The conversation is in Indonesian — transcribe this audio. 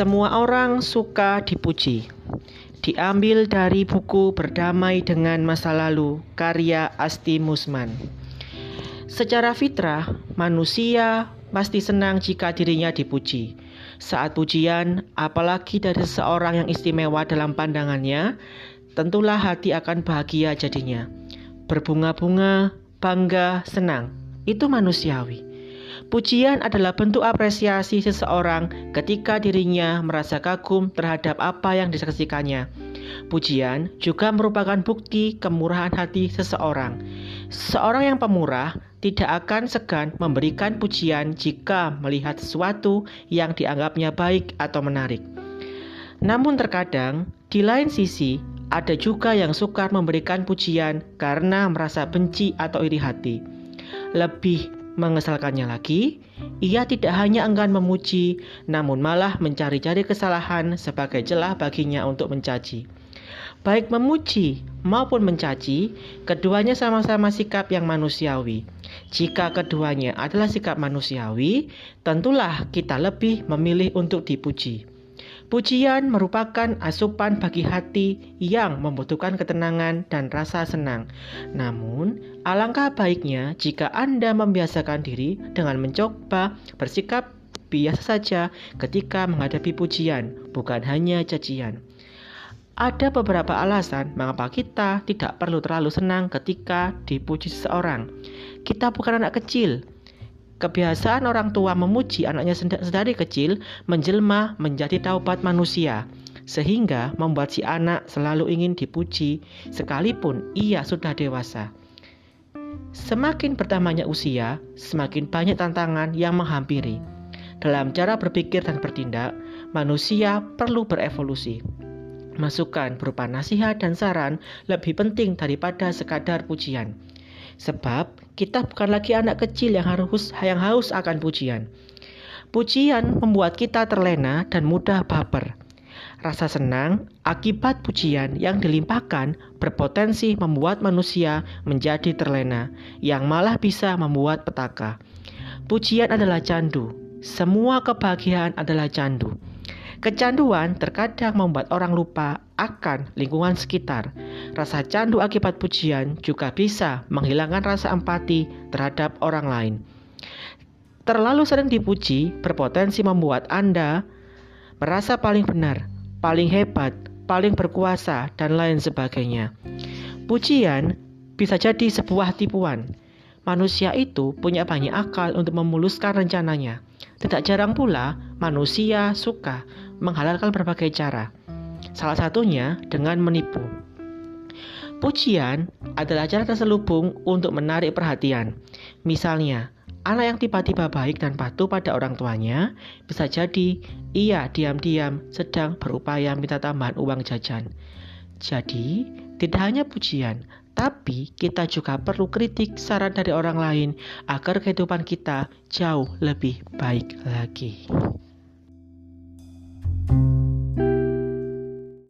Semua orang suka dipuji. Diambil dari buku Berdamai dengan Masa Lalu, karya Asti Musman. Secara fitrah, manusia pasti senang jika dirinya dipuji. Saat pujian, apalagi dari seseorang yang istimewa dalam pandangannya, tentulah hati akan bahagia jadinya. Berbunga-bunga, bangga, senang. Itu manusiawi. Pujian adalah bentuk apresiasi seseorang ketika dirinya merasa kagum terhadap apa yang disaksikannya. Pujian juga merupakan bukti kemurahan hati seseorang. Seorang yang pemurah tidak akan segan memberikan pujian jika melihat sesuatu yang dianggapnya baik atau menarik. Namun terkadang, di lain sisi, ada juga yang sukar memberikan pujian karena merasa benci atau iri hati. Lebih Mengesalkannya lagi, ia tidak hanya enggan memuji, namun malah mencari-cari kesalahan sebagai celah baginya untuk mencaci. Baik memuji maupun mencaci, keduanya sama-sama sikap yang manusiawi. Jika keduanya adalah sikap manusiawi, tentulah kita lebih memilih untuk dipuji. Pujian merupakan asupan bagi hati yang membutuhkan ketenangan dan rasa senang. Namun, alangkah baiknya jika Anda membiasakan diri dengan mencoba bersikap biasa saja ketika menghadapi pujian, bukan hanya cacian. Ada beberapa alasan mengapa kita tidak perlu terlalu senang ketika dipuji seseorang. Kita bukan anak kecil, Kebiasaan orang tua memuji anaknya sedari kecil menjelma menjadi taubat manusia, sehingga membuat si anak selalu ingin dipuji sekalipun ia sudah dewasa. Semakin bertambahnya usia, semakin banyak tantangan yang menghampiri. Dalam cara berpikir dan bertindak, manusia perlu berevolusi. Masukan berupa nasihat dan saran lebih penting daripada sekadar pujian. Sebab kita bukan lagi anak kecil yang harus yang haus akan pujian. Pujian membuat kita terlena dan mudah baper. Rasa senang akibat pujian yang dilimpahkan berpotensi membuat manusia menjadi terlena, yang malah bisa membuat petaka. Pujian adalah candu. Semua kebahagiaan adalah candu. Kecanduan terkadang membuat orang lupa akan lingkungan sekitar. Rasa candu akibat pujian juga bisa menghilangkan rasa empati terhadap orang lain. Terlalu sering dipuji berpotensi membuat Anda merasa paling benar, paling hebat, paling berkuasa, dan lain sebagainya. Pujian bisa jadi sebuah tipuan. Manusia itu punya banyak akal untuk memuluskan rencananya. Tidak jarang pula manusia suka menghalalkan berbagai cara. Salah satunya dengan menipu. Pujian adalah cara terselubung untuk menarik perhatian. Misalnya, anak yang tiba-tiba baik dan patuh pada orang tuanya bisa jadi ia diam-diam sedang berupaya minta tambahan uang jajan. Jadi, tidak hanya pujian, tapi kita juga perlu kritik saran dari orang lain agar kehidupan kita jauh lebih baik lagi.